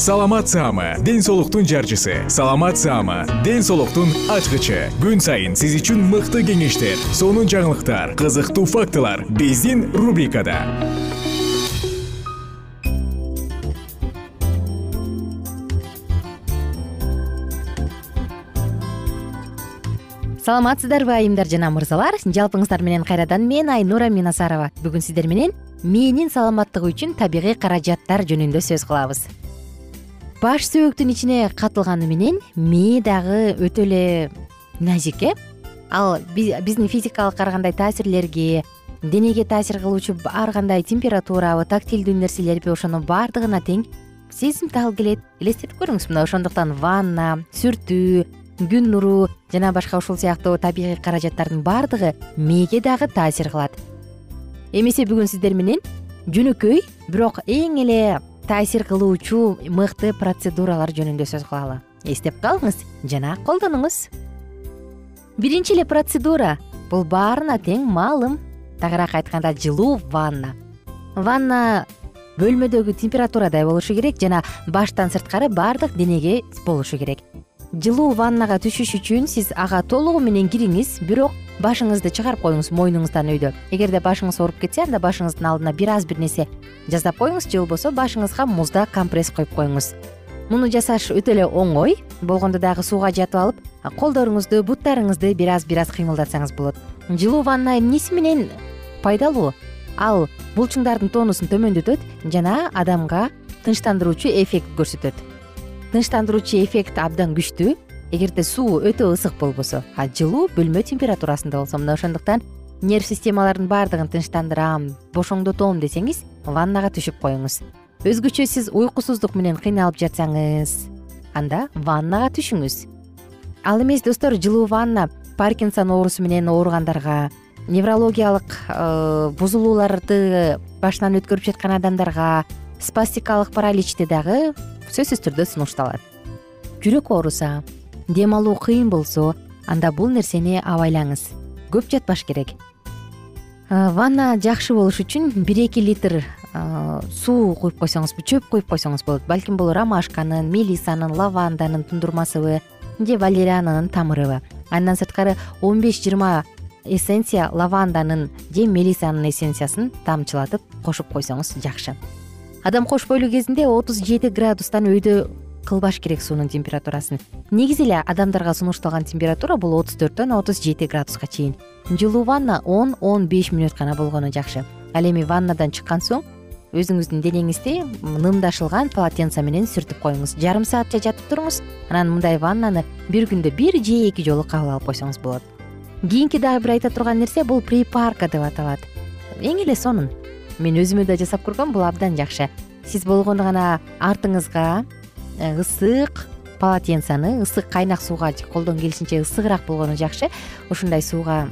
саламат саама ден соолуктун жарчысы. Саламат саама ден соолуктун ачкычы. Күн сайын сиз үчүн мыкты кеңештер сонун жаңылыктар кызыктуу фактылар биздин рубрикада. Саламатсыздарбы айымдар жана мырзалар. Жалпыңыздар менен кайрадан мен айнура минасарова. Бүгүн сиздер менен мээнин саламаттыгы үчүн табигый каражаттар жөнүндө сөз кылабыз баш сөөктүн ичине катылганы менен мээ дагы өтө эле назик э? Ал биздин физикалык ар кандай таасирлерге денеге таасир кылуучу ар кандай температурабы тактилдүү нерселерби ошонун баардыгына тең сезимтал келет. Элестетип көрүңүз мына ошондуктан ванна сүртүү күн нуру жана башка ушул сыяктуу табигый каражаттардын баардыгы мээге дагы таасир кылат. Эмесе бүгүн сиздер менен жөнөкөй бирок эң эле таасир кылуучу мыкты процедуралар жөнүндө сөз кылалы. Эстеп калыңыз жана колдонуңуз. Биринчи эле процедура. Бул баарына тең маалым. Тагыраак айтканда жылуу ванна. Ванна бөлмөдөгү температурада болушу керек жана баштан сырткары баардык денеге болушу керек жылуу ваннага түшүш үчүн сиз ага толугу менен кириңиз бирок башыңызды чыгарып коюңуз мойнуңуздан өйдө. Эгерде башыңыз ооруп кетсе анда башыңыздын алдына бир аз бир нерсе жасап коюңуз же болбосо башыңызга муздак компресс коюп коюңуз. Муну жасаш өтө эле оңой болгондо дагы сууга жатып алып колдоруңузду буттарыңызды бир аз бир аз кыймылдатсаңыз болот. Жылуу ванна эмнеси менен пайдалуу? Ал булчуңдардын тонусун төмөндөтөт жана адамга тынчтандыруучу эффект көрсөтөт тынчтандыруучу эффект абдан күчтүү. Эгерде суу өтө ысык болбосо а жылуу бөлмө температурасында болсо мына ошондуктан нерв системалардын баардыгын тынчтандырам бошоңдотом десеңиз ваннага түшүп коюңуз. Өзгөчө сиз уйкусуздук менен кыйналып жатсаңыз анда ваннага түшүңүз. Ал эмес достор жылуу ванна паркинсон оорусу менен ооругандарга неврологиялык э, бузулууларды башынан өткөрүп жаткан адамдарга спастикалык параличте дагы сөзсүз түрдө сунушталат. Жүрөк ооруса дем алуу кыйын болсо анда бул нерсени абайлаңыз. Көп жатпаш керек. Ванна жакшы болуш үчүн бир эки литр суу куюп койсоңуз чөп куюп койсоңуз болот. Балким бул ромашканын мелисанын лаванданын тундурмасыбы же валериананын тамырыбы. Андан сырткары он беш жыйырма эссенция лаванданын же мелисанын эссенциясын тамчылатып кошуп койсоңуз жакшы адам кош бойлуу кезинде отуз жети градустан өйдө кылбаш керек суунун температурасын негизи эле адамдарга сунушталган температура бул отуз төрттөн отуз жети градуска чейин. Жылуу ванна он он беш мүнөт гана болгону жакшы. Ал эми ваннадан чыккан соң өзүңүздүн денеңизди нымдашылган полотенце менен сүртүп коюңуз. Жарым саатча жатып туруңуз. Анан мындай ваннаны бир күндө бир же эки жолу кабыл алып койсоңуз болот. Кийинки дагы бир айта турган нерсе бул припарка деп аталат. Эң эле сонун мен өзүмө да жасап көргөм бул абдан жакшы. Сиз болгону гана артыңызга Э, ысык полотенцаны ысык кайнак сууга колдон келишинче ысыгыраак болгону жакшы. Ушундай сууга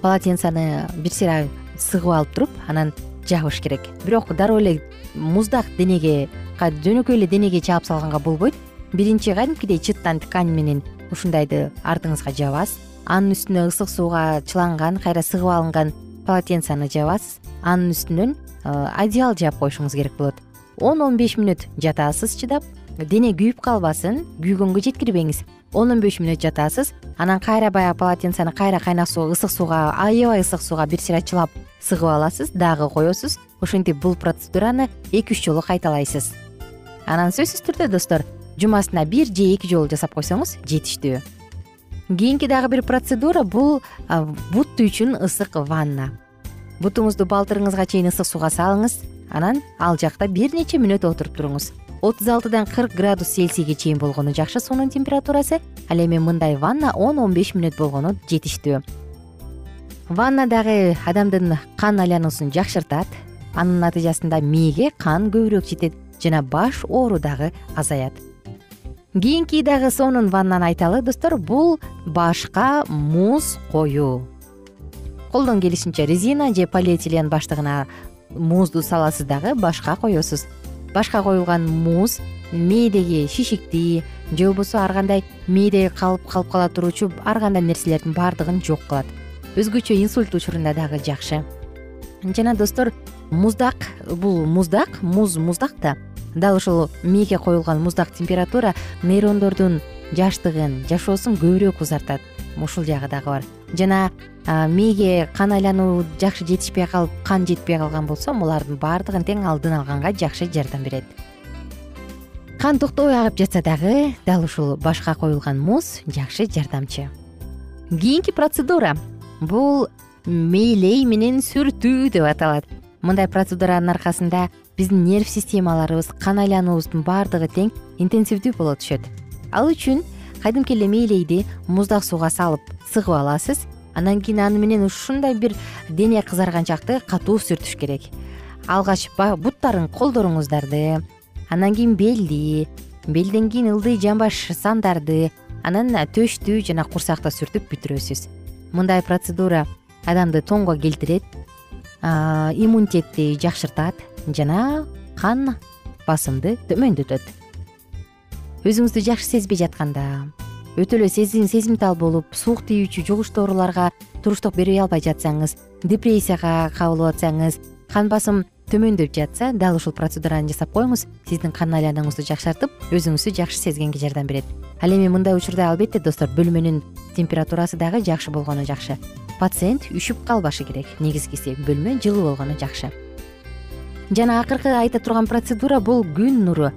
полотенцаны бир сыйра сыгып алып туруп анан жабыш керек. Бирок дароо эле муздак денеге жөнөкөй эле денеге чаап салганга болбойт. Биринчи кадимкидей чыттан ткань менен ушундайды артыңызга жабасыз. Анын үстүнө ысык сууга чыланган кайра сыгып алынган полотенцени жабасыз. Анын үстүнөн одеял жаап коюшуңуз керек болот. он он беш мүнөт жатасыз чыдап дене күйүп калбасын күйгөнгө жеткирбеңиз. он он беш мүнөт жатасыз анан кайра баягы полотенцени кайра кайнак суу ысык сууга аябай ысык сууга бир сыйра чылап сыгып аласыз дагы коесуз. Ошентип бул процедураны эки үч жолу кайталайсыз. Анан сөзсүз түрдө достор жумасына бир же эки жолу жасап койсоңуз жетиштүү. Кийинки дагы бир процедура бул бут үчүн ысык ванна бутуңузду балтырыңызга чейин ысык сууга салыңыз. Анан ал жакта бир нече мүнөт отуруп туруңуз. отуз алтыдан кырк градус цельсийге чейин болгону жакшы суунун температурасы ал эми мындай ванна он он беш мүнөт болгону жетиштүү. Ванна дагы адамдын кан айлануусун жакшыртат. Анын натыйжасында мээге кан көбүрөөк жетет жана баш оору дагы азаят. Кийинки дагы сонун ваннаны айталы достор бул башка муз коюу колдон келишинче резина же полиэтилен баштыгына музду саласыз дагы башка коесуз башка коюлган муз мээдеги шишикти же болбосо ар кандай мээде калып калып кала туруучу ар кандай нерселердин баардыгын жок кылат. Өзгөчө инсульт учурунда дагы жакшы. Жана достор муздак бул муздак муз муздак да. Дал ушул мээге коюлган муздак температура нейрондордун жаштыгын жашоосун көбүрөөк узартат. Ушул жагы дагы бар. Жана мээге кан айлануу жакшы жетишпей калып кан жетпей калган болсо булардын баардыгын тең алдын алганга жакшы жардам берет. Кан токтобой агып жатса дагы дал ушул башка коюлган муз жакшы жардамчы. Кийинки процедура. Бул мейлей менен сүртүү деп аталат. Мындай процедуранын аркасында биздин нерв системаларыбыз кан айлануубуздун баардыгы тең интенсивдүү боло түшөт. Ал үчүн кадимки эле мейлейди муздак сууга салып сыгып аласыз анан кийин аны менен ушундай бир дене кызарганчакты катуу сүртүш керек. Алгач буттарын колдоруңуздарды анан кийин белди белден кийин ылдый жамбаш сандарды анан төштү жана курсакты сүртүп бүтүрөсүз. Мындай процедура адамды тоңго келтирет иммунитетти жакшыртат жана кан басымды төмөндөтөт өзүңүздү жакшы сезбей жатканда өтө эле сезимтал болуп суук тийүүчү жугуштуу ооруларга туруштук бербей албай жатсаңыз депрессияга кабылып атсаңыз кан басым төмөндөп жатса дал ушул процедураны жасап коюңуз. Сиздин кан айланууңузду жакшыртып өзүңүздү жакшы сезгенге жардам берет. Ал эми мындай учурда албетте достор бөлмөнүн температурасы дагы жакшы болгону жакшы. Пациент үшүп калбашы керек. Негизгиси бөлмө жылуу болгону жакшы. Жана акыркы айта турган процедура бул күн нуру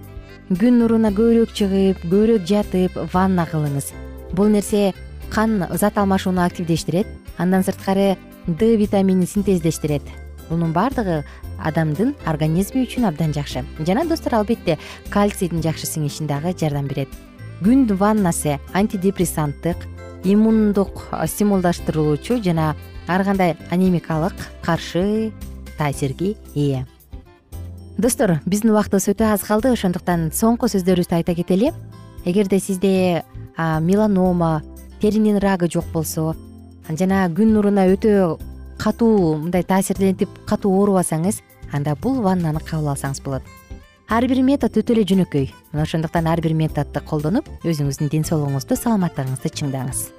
күн нуруна көбүрөөк чыгып көбүрөөк жатып ванна кылыңыз. Бул нерсе кан зат алмашууну активдештирет андан сырткары д витаминин синтездештирет. Бунун баардыгы адамдын организми үчүн абдан жакшы. Жана достор албетте кальцийдин жакшы сиңишине дагы жардам берет. Күн ваннасы антидепрессанттык иммундук стимулдаштыруучу жана ар кандай анемикалык каршы таасирге ээ достор биздин убактыбыз өтө аз калды. Ошондуктан соңку сөздөрүбүздү айта кетели. Эгерде сизде меланома теринин рагы жок болсо жана күн нуруна өтө катуу мындай таасирлентип катуу оорубасаңыз анда бул ваннаны кабыл алсаңыз болот. Ар бир метод өтө эле жөнөкөй. Мына ошондуктан ар бир методду колдонуп өзүңүздүн ден соолугуңузду саламаттыгыңызды чыңдаңыз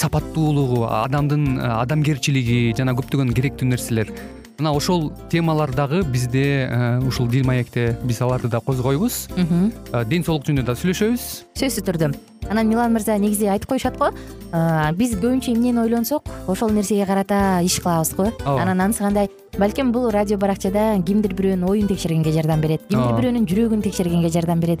сапаттуулугу адамдын э, адамгерчилиги жана көптөгөн керектүү нерселер. Мына ошол темалар дагы бизде э, ушул дил маекте биз аларды да козгойбуз. Ден соолук жөнүндө да сүйлөшөбүз. Сөзсүз түрдө. Анан милан мырза негизи айтып коюшат го? Биз көбүнчө эмнени ойлонсок ошол нерсеге карата иш кылабыз го? Ооба. Анан анысы кандай? Балким бул радио баракчада кимдир бирөөнүн оюн текшергенге жардам берет кимдир бирөөнүн жүрөгүн текшергенге жардам берет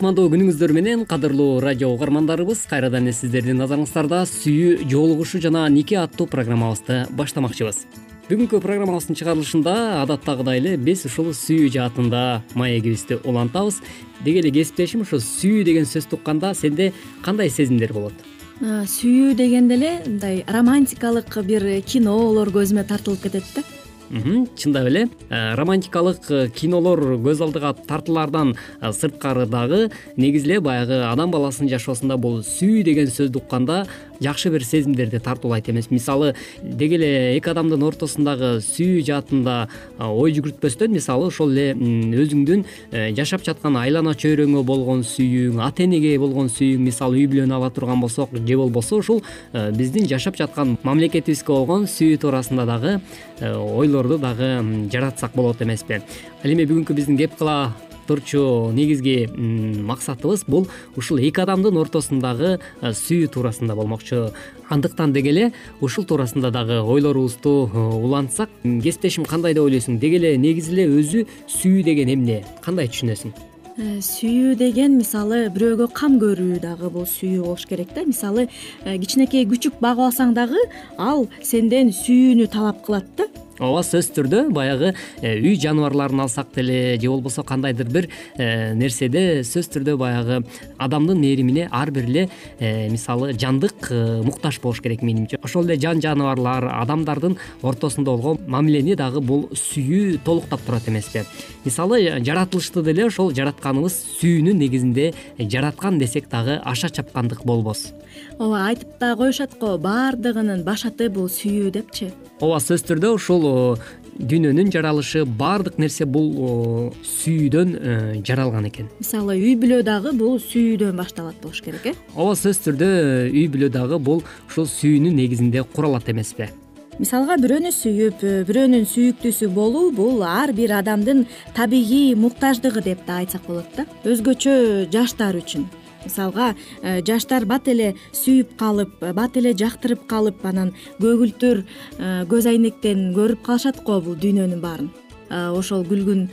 кутмандуу күнүңүздөр менен кадырлуу радио угармандарыбыз кайрадан эле сиздердин назарыңыздарда сүйүү жоолугушуу жана нике аттуу программабызды баштамакчыбыз. Бүгүнкү программабыздын чыгарылышында адаттагыдай эле биз ушул сүйүү жаатында маегибизди улантабыз деги эле кесиптешим ушу сүйүү деген сөздү укканда сенде кандай сезимдер болот? Сүйүү дегенде эле мындай романтикалык бир кинолор көзүмө тартылып кетет да чындап эле э, романтикалык э, кинолор көз алдыга тартылаардан э, сырткары дагы негизи эле баягы адам баласынын жашоосунда бул сүйүү деген сөздү укканда жакшы бир сезимдерди тартуулайт эмес. Мисалы деги эле эки адамдын ортосундагы сүйүү жаатында ой жүгүртпөстөн мисалы ошол эле өзүңдүн жашап жаткан айлана чөйрөңө болгон сүйүүң ата энеге болгон сүйүүң мисалы үй бүлөнү ала турган болсок же болбосо ушул биздин жашап жаткан мамлекетибизге болгон сүйүү туурасында дагы дагы жаратсак болот эмеспи. Ал эми бүгүнкү биздин кеп кыла турчу негизги максатыбыз бул ушул эки адамдын ортосундагы сүйүү туурасында болмокчу. Андыктан деги эле ушул туурасында дагы ойлорубузду улантсак. Кесиптешим кандай деп ойлойсуң? Деги эле негизи эле өзү сүйүү деген эмне? Кандай түшүнөсүң? Э, сүйүү деген мисалы бирөөгө кам көрүү дагы бул сүйүү болуш керек да. Мисалы э, кичинекей күчүк багып алсаң дагы ал сенден сүйүүнү талап кылат да ооба сөзсүз түрдө баягы э, үй жаныбарларын алсак деле же болбосо кандайдыр бир э, нерседе сөзсүз түрдө баягы адамдын мээримине ар бир эле э, мисалы жандык муктаж болуш керек менимче ошол эле жан жаныбарлар адамдардын ортосунда болгон мамилени дагы бул сүйүү толуктап турат эмеспи. Мисалы жаратылышты деле ошол жаратканыбыз сүйүүнүн негизинде жараткан десек дагы аша чапкандык болбос ооба айтып да коюшат го баардыгынын башаты бул сүйүү депчи. Ооба сөзсүз түрдө ушул дүйнөнүн жаралышы баардык нерсе бул сүйүүдөн э, жаралган экен. Мисалы үй бүлө дагы бул сүйүүдөн башталат болуш керек э? Ооба сөзсүз түрдө үй бүлө дагы бул ушул сүйүүнүн негизинде куралат эмеспи мисалга бирөөнү сүйүп бирөөнүн сүйүктүүсү болуу бул ар бир адамдын табигый муктаждыгы деп да айтсак болот да. Өзгөчө жаштар үчүн мисалга э, жаштар бат эле сүйүп калып бат эле жактырып калып анан көгүлтүр э, көз айнектен көрүп калышат го бул дүйнөнүн баарын. Ошол күлгүн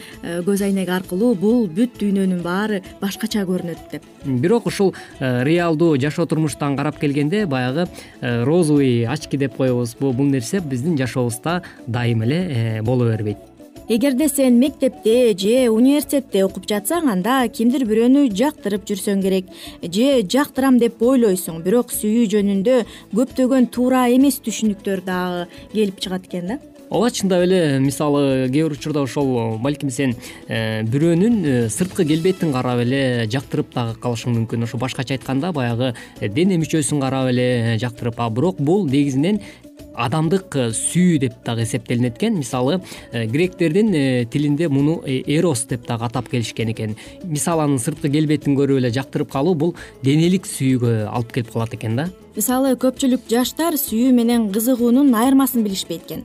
көз айнек аркылуу бул бүт дүйнөнүн баары башкача көрүнөт деп. Бирок ушул реалдуу жашоо турмуштан карап келгенде баягы розовый очки деп коебуз. Бул нерсе биздин жашообузда дайыма эле боло бербейт эгерде сен мектепте же университетте окуп жатсаң анда кимдир бирөөнү жактырып жүрсөң керек. Же жактырам деп ойлойсуң бирок сүйүү жөнүндө көптөгөн туура эмес түшүнүктөр дагы келип чыгат экен да. Ооба чындап эле мисалы кээ бир учурда ошол балким сен э, бирөөнүн э, сырткы келбетин карап эле жактырып дагы калышың мүмкүн. Ошо башкача айтканда баягы э, дене мүчөсүн карап эле жактырып. А бирок бул негизинен адамдык э, сүйүү деп дагы эсептелинет экен. Мисалы э, гректердин э, тилинде муну эрос деп дагы атап келишкен экен. Мисалы анын сырткы келбетин көрүп эле жактырып калуу бул денелик сүйүүгө алып келип калат экен да мисалы көпчүлүк жаштар сүйүү менен кызыгуунун айырмасын билишпейт экен.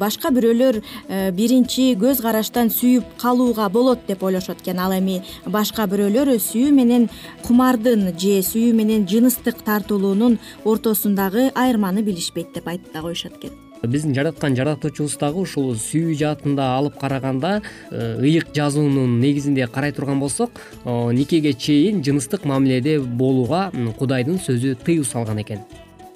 Башка бирөөлөр э, биринчи көз караштан сүйүп калууга болот деп ойлошот экен. Ал эми башка бирөөлөр сүйүү менен кумардын же сүйүү менен жыныстык тартылуунун ортосундагы айырманы билишпейт деп айтып да коюшат экен биздин жараткан жаратуучубуз дагы ушул сүйүү жаатында алып караганда э, ыйык жазуунун негизинде карай турган болсок никеге чейин жыныстык мамиледе болууга кудайдын сөзү тыюу салган экен.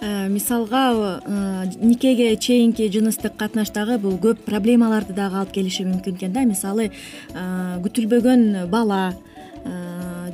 Э, мисалга э, никеге чейинки жыныстык катнаштагы бул көп проблемаларды дагы алып келиши мүмкүн экен да. Мисалы күтүлбөгөн бала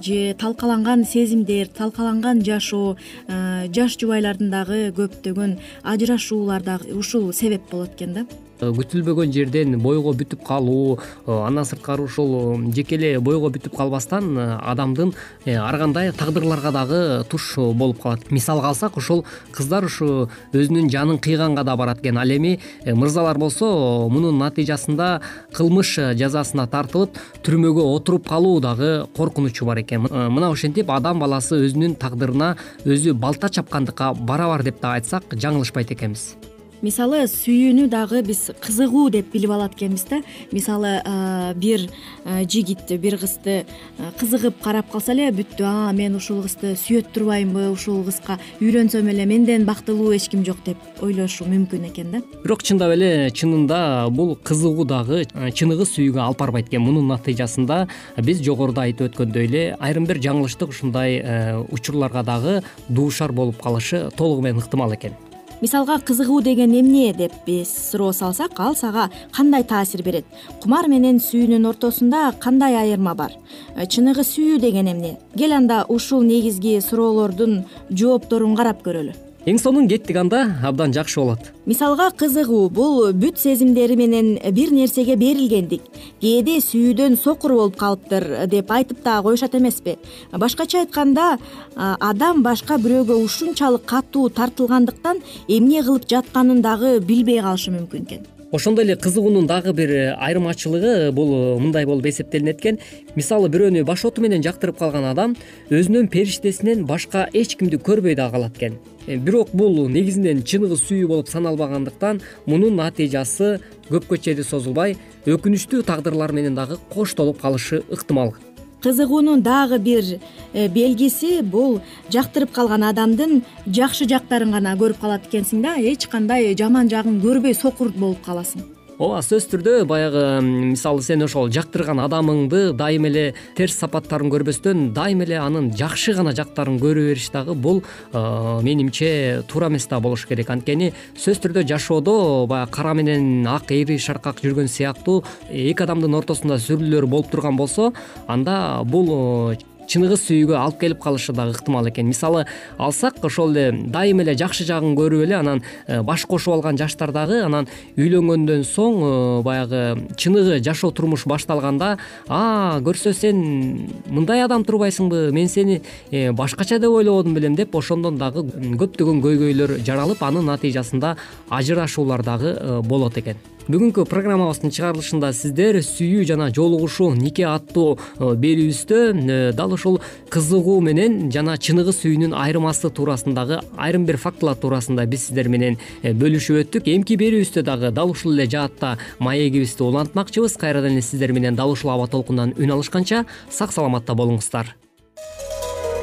же талкаланган сезимдер талкаланган жашоо жаш жубайлардын дагы көптөгөн ажырашуулар дагы ушул себеп болот экен да күтүлбөгөн жерден бойго бүтүп калуу э, андан сырткары ушул э, жеке эле бойго бүтүп калбастан э, адамдын ар кандай тагдырларга дагы туш болуп калат. Мисалга алсак ушул кыздар ушу өзүнүн жанын кыйганга да барат экен. Ал эми мырзалар болсо мунун натыйжасында кылмыш жазасына тартылып түрмөгө отуруп калуу дагы коркунучу бар экен. Мына ошентип адам баласы өзүнүн тагдырына өзү балта чапкандыкка барабар деп дагы айтсак жаңылышпайт экенбиз мисалы сүйүүнү дагы биз кызыгуу деп билип алат экенбиз да. Мисалы бир жигит бир кызды кызыгып карап калса эле бүттү а мен ушул кызды сүйөт турбаймынбы ушул кызга үйлөнсөм эле менден бактылуу эч ким жок деп ойлошу мүмкүн экен да. Бирок чындап эле чынында бул кызыгуу дагы чыныгы сүйүүгө алып барбайт экен. Мунун натыйжасында биз жогоруда айтып өткөндөй эле айрым бир жаңылыштык ушундай учурларга дагы дуушар болуп калышы толугу менен ыктымал экен мисалга кызыгуу деген эмне? деп биз суроо салсак ал сага кандай таасир берет? Кумар менен сүйүүнүн ортосунда кандай айырма бар? Э, чыныгы сүйүү деген эмне? Кел анда ушул негизги суроолордун жоопторун карап көрөлү эң сонун кеттик анда абдан жакшы болот. Мисалга кызыгуу бул бүт сезимдери менен бир нерсеге берилгендик. Кээде сүйүүдөн сокур болуп калыптыр деп айтып дагы коюшат эмеспи. Башкача айтканда адам башка бирөөгө ушунчалык катуу тартылгандыктан эмне кылып жатканын дагы билбей калышы мүмкүн экен ошондой эле кызыгуунун дагы бир э, айырмачылыгы бул э, мындай болуп эсептелинет экен. Мисалы бирөөнү башоту менен жактырып калган адам өзүнүн периштесинен башка эч кимди көрбөй дагы калат экен. Э, бирок бул негизинен чыныгы сүйүү болуп саналбагандыктан мунун натыйжасы көпкө чейин созулбай өкүнүчтүү тагдырлар менен дагы коштолуп калышы ыктымал кызыгуунун дагы бир э, белгиси бул жактырып калган адамдын жакшы жактарын гана көрүп калат экенсиң да эч кандай жаман жагын көрбөй сокур болуп каласың ооба сөзсүз түрдө баягы мисалы сен ошол жактырган адамыңды дайыма эле терс сапаттарын көрбөстөн дайыма эле анын жакшы гана жактарын көрө бериш дагы бул менимче туура эмес да болуш керек. Анткени сөзсүз түрдө жашоодо баягы кара менен ак эри шаркак жүргөн сыяктуу эки адамдын ортосунда сүрүлүүлөр болуп турган болсо анда бул чыныгы сүйүүгө алып келип калышы дагы ыктымал экен. Мисалы алсак ошол эле дайыма эле жакшы жагын көрүп эле анан э, баш кошуп алган жаштар дагы анан үйлөнгөндөн соң э, баягы чыныгы жашоо турмуш башталганда а көрсө сен мындай адам турбайсыңбы мен сени э, башкача деп ойлободум белем деп ошондон дагы көптөгөн көйгөйлөр жаралып анын натыйжасында ажырашуулар дагы болот экен бүгүнкү программабыздын чыгарылышында сиздер сүйүү жана жолугушуу нике аттуу э, берүүбүздө э, дал ушул кызыгуу менен жана чыныгы сүйүүнүн айырмасы туурасындагы айрым бир фактылар туурасында биз сиздер менен э, бөлүшүп өттүк. Эмки берүүбүздө дагы дал ушул эле жаатта маегибизди улантмакчыбыз. Кайрадан эле сиздер менен дал ушул аба толкундан үн алышканча сак саламатта болуңуздар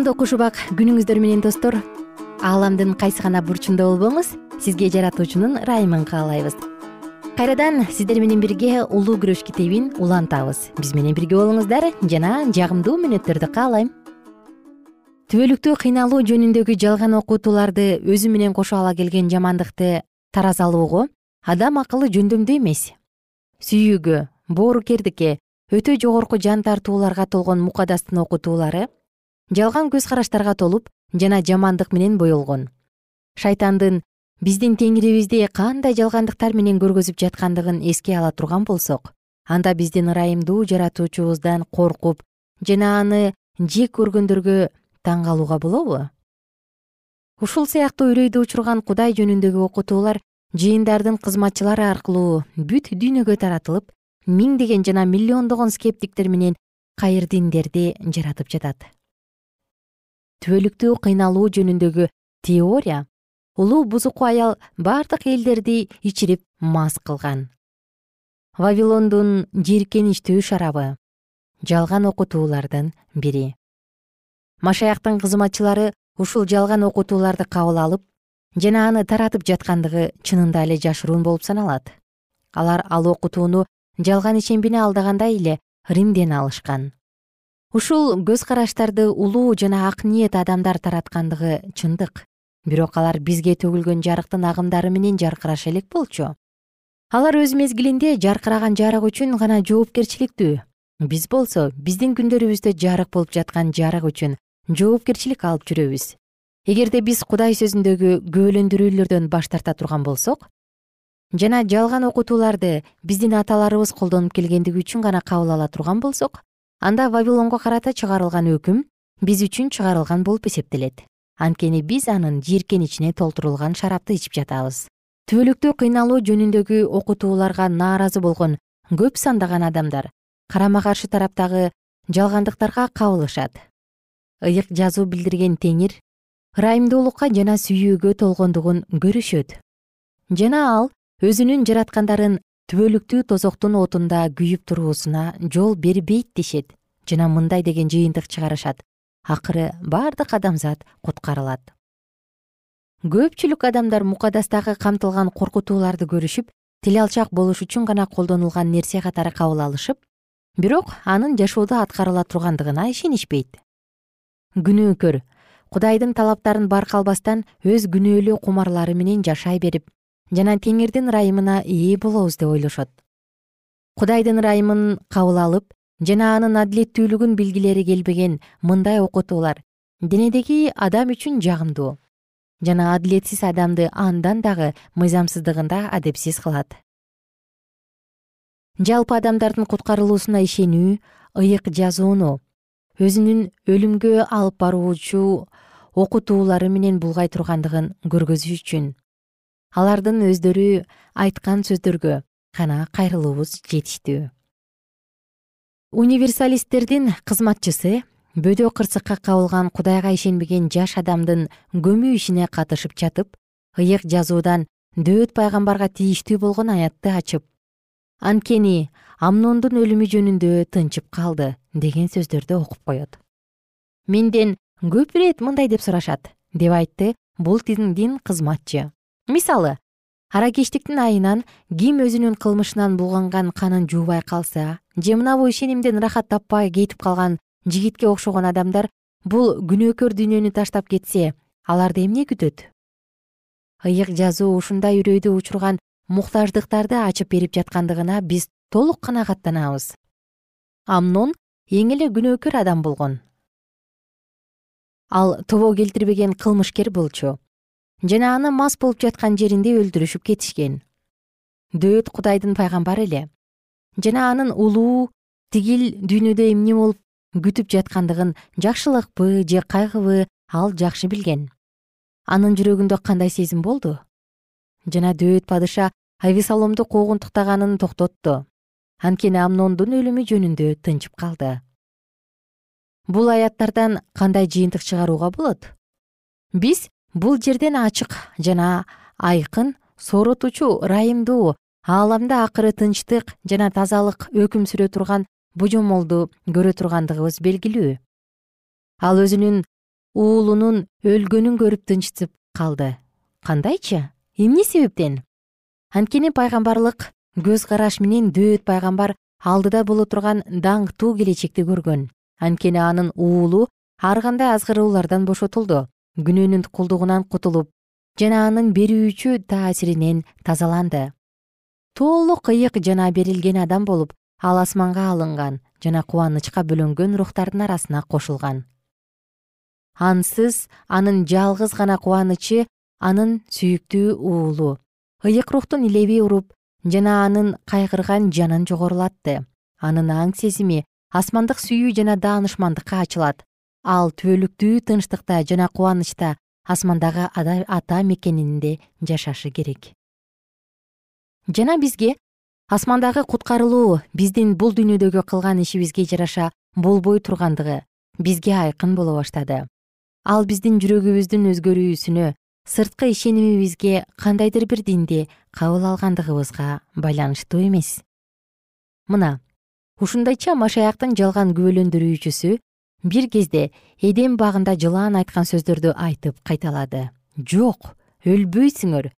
Кутмандуу куш убак күнүңүздөр менен достор. Ааламдын кайсы гана бурчунда болбоңуз сизге жаратуучунун ырайымын каалайбыз. Кайрадан сиздер менен бирге улуу күрөш китебин улантабыз. Биз менен бирге болуңуздар жана жагымдуу мүнөттөрдү каалайм. Түбөлүктүү кыйналуу жөнүндөгү жалган окутууларды өзү менен кошо ала келген жамандыкты таразалоого адам акылы жөндөмдүү эмес. Сүйүүгө боорукердикке өтө жогорку жан тартууларга толгон мукадастын окутуулары жалган көз караштарга толуп жана жамандык менен боелгон шайтандын биздин теңирибизди кандай жалгандыктар менен көргөзүп жаткандыгын эске ала турган болсок анда биздин ырайымдуу жаратуучубуздан коркуп жана аны жек көргөндөргө таң калууга болобу? Ушул сыяктуу үрөйдү учурган кудай жөнүндөгү окутуулар жыйындардын кызматчылары аркылуу бүт дүйнөгө таратылып миңдеген жана миллиондогон скептиктер менен кайырдиндерди жаратып жатат түбөлүктүү кыйналуу жөнүндөгү теория улуу бузуку аял бардык элдерди ичирип мас кылган. Вавилондун жийиркеничтүү шарабы жалган окутуулардын бири. Машаяктын кызматчылары ушул жалган окутууларды кабыл алып жана аны таратып жаткандыгы чынында эле жашыруун болуп саналат. Алар ал окутууну жалган ишембини алдагандай эле римден алышкан ушул көз караштарды улуу жана ак ниет адамдар тараткандыгы чындык. Бирок алар бизге төгүлгөн жарыктын агымдары менен жаркыраша элек болчу. Алар өз мезгилинде жаркыраган жарык үчүн гана жоопкерчиликтүү. Биз болсо биздин күндөрүбүздө жарык болуп жаткан жарык үчүн жоопкерчилик алып жүрөбүз. Эгерде биз кудай сөзүндөгү күбөлөндүрүүлөрдөн баш тарта турган болсок жана жалган окутууларды биздин аталарыбыз колдонуп келгендиги үчүн гана кабыл ала турган болсок анда вавилонго карата чыгарылган өкүм биз үчүн чыгарылган болуп эсептелет. Анткени биз анын жийиркеничине толтурулган шарапты ичип жатабыз. Түбөлүктүү кыйналуу жөнүндөгү окутууларга нааразы болгон көп сандаган адамдар карама каршы тараптагы жалгандыктарга кабылышат. Ыйык жазуу билдирген теңир ырайымдуулукка жана сүйүүгө толгондугун көрүшөт. Жана ал өзүнүн жараткандарын түбөлүктүү тозоктун отунда күйүп туруусуна жол бербейт дешет жана мындай деген жыйынтык чыгарышат. Акыры бардык адамзат куткарылат. Көпчүлүк адамдар мукадастагы камтылган коркутууларды көрүшүп тил алчак болуш үчүн гана колдонулган нерсе катары кабыл алышып бирок анын жашоодо аткарыла тургандыгына ишенишпейт. Күнөөкөр кудайдын талаптарын барка албастан өз күнөөлүү кумарлары менен жашай берип жана теңирдин ырайымына ээ болобуз деп ойлошот. Кудайдын ырайымын кабыл алып жана анын адилеттүүлүгүн билгилери келбеген мындай окутуулар денедеги адам үчүн жагымдуу жана адилетсиз адамды андан дагы мыйзамсыздыгында адепсиз кылат. Жалпы адамдардын куткарылуусуна ишенүү ыйык жазууну өзүнүн өлүмгө алып баруучу окутуулары менен булгай тургандыгын көргөзүш үчүн алардын өздөрү айткан сөздөргө гана кайрылуубуз жетиштүү. Универсалисттердин кызматчысы бөдө кырсыкка кабылган кудайга ишенбеген жаш адамдын көмүү ишине катышып жатып ыйык жазуудан дөөт пайгамбарга тийиштүү болгон аятты ачып анткени амнондун өлүмү жөнүндө тынчып калды деген сөздөрдү окуп коет. Менден көп ирет мындай деп сурашат деп айтты бул дин кызматчы мисалы аракечтиктин айынан ким өзүнүн кылмышынан булганган канын жуубай калса же мынабу ишенимден ырахат таппай кетип калган жигитке окшогон адамдар бул күнөөкөр дүйнөнү таштап кетсе аларды эмне күтөт? Ыйык жазуу ушундай үрөйдү учурган муктаждыктарды ачып берип жаткандыгына биз толук канагаттанабыз. Амнон эң эле күнөөкөр адам болгон. Ал тобо келтирбеген кылмышкер болчу жана аны мас болуп жаткан жеринде өлтүрүшүп кетишкен. Дөөт кудайдын пайгамбары эле. Жана анын улуу тигил дүйнөдө эмне болуп күтүп жаткандыгын жакшылыкпы же кайгыбы ал жакшы билген. Анын жүрөгүндө кандай сезим болду? Жана дөөт падыша авесаломду куугунтуктаганын токтотту анткени амнондун өлүмү жөнүндө тынчып калды. Бул аяттардан кандай жыйынтык чыгарууга болот? Биз бул жерден ачык жана айкын сооротуучу ырайымдуу ааламда акыры тынчтык жана тазалык өкүм сүрө турган божомолду көрө тургандыгыбыз белгилүү. Ал өзүнүн уулунун өлгөнүн көрүп тынчсып калды. Кандайчы эмне себептен? Анткени пайгамбарлык көз караш менен дөөт пайгамбар алдыда боло турган даңктуу келечекти көргөн. Анткени анын уулу ар кандай азгыроолордон бошотулду күнөөнүн кулдугунан кутулуп жана анын берүүчү таасиринен тазаланды. Толук ыйык жана берилген адам болуп ал асманга алынган жана кубанычка бөлөнгөн рухтардын арасына кошулган. Ансыз анын жалгыз гана кубанычы анын сүйүктүү уулу. Ыйык рухтун илеби уруп жана анын кайгырган жанын жогорулатты. Анын аң сезими асмандык сүйүү жана даанышмандыкка ачылат ал түбөлүктүү тынчтыкта жана кубанычта асмандагы ата мекенинде жашашы керек. Жана бизге асмандагы куткарылуу биздин бул дүйнөдөгү кылган ишибизге жараша болбой тургандыгы бизге айкын боло баштады. Ал биздин жүрөгүбүздүн өзгөрүүсүнө сырткы ишенимибизге кандайдыр бир динди кабыл алгандыгыбызга байланыштуу эмес. Мына ушундайча машаяктын жалган күбөлөндүрүүчүсү бир кезде эдем багында жылаан айткан сөздөрдү айтып кайталады. Жок өлбөйсүңөр.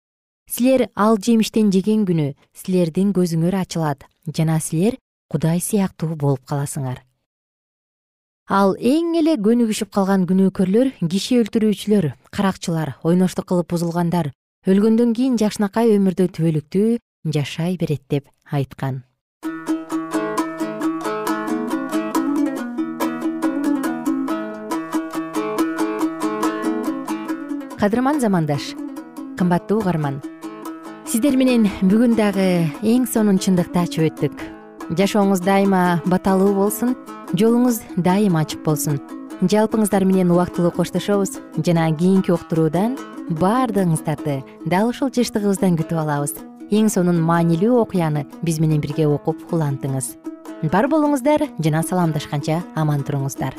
Силер ал жемиштен жеген күнү силердин көзүңөр ачылат жана силер кудай сыяктуу болуп каласыңар ал эң эле көнүгүшүп калган күнөөкөрлөр киши өлтүрүүчүлөр каракчылар ойноштук кылып бузулгандар өлгөндөн кийин жакшынакай өмүрдү түбөлүктүү жашай берет деп айткан кадырман замандаш кымбаттуу угарман. Сиздер менен бүгүн дагы эң сонун чындыкты ачып өттүк. Жашооңуз дайыма баталуу болсун жолуңуз дайыма ачык болсун. Жалпыңыздар менен убактылуу коштошобуз жана кийинки уктуруудан баардыгыңыздарды дал ушул жыштыгыбыздан күтүп алабыз. Эң сонун маанилүү окуяны биз менен бирге окуп улантыңыз бар болуңуздар жана саламдашканча аман туруңуздар